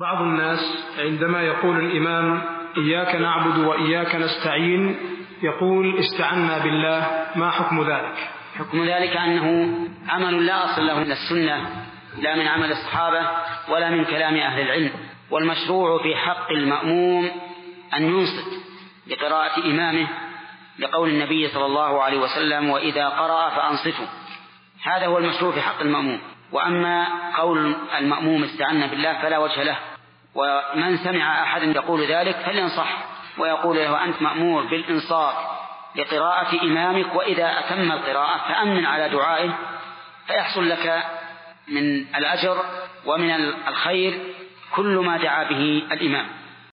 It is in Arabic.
بعض الناس عندما يقول الإمام إياك نعبد وإياك نستعين يقول استعنا بالله ما حكم ذلك؟ حكم ذلك أنه عمل لا أصل له من السنة لا من عمل الصحابة ولا من كلام أهل العلم والمشروع في حق المأموم أن ينصت لقراءة إمامه لقول النبي صلى الله عليه وسلم وإذا قرأ فأنصتوا هذا هو المشروع في حق المأموم. وأما قول المأموم استعنا بالله فلا وجه له ومن سمع أحد يقول ذلك فلينصح ويقول له أنت مأمور بالإنصات لقراءة إمامك وإذا أتم القراءة فأمن على دعائه فيحصل لك من الأجر ومن الخير كل ما دعا به الإمام.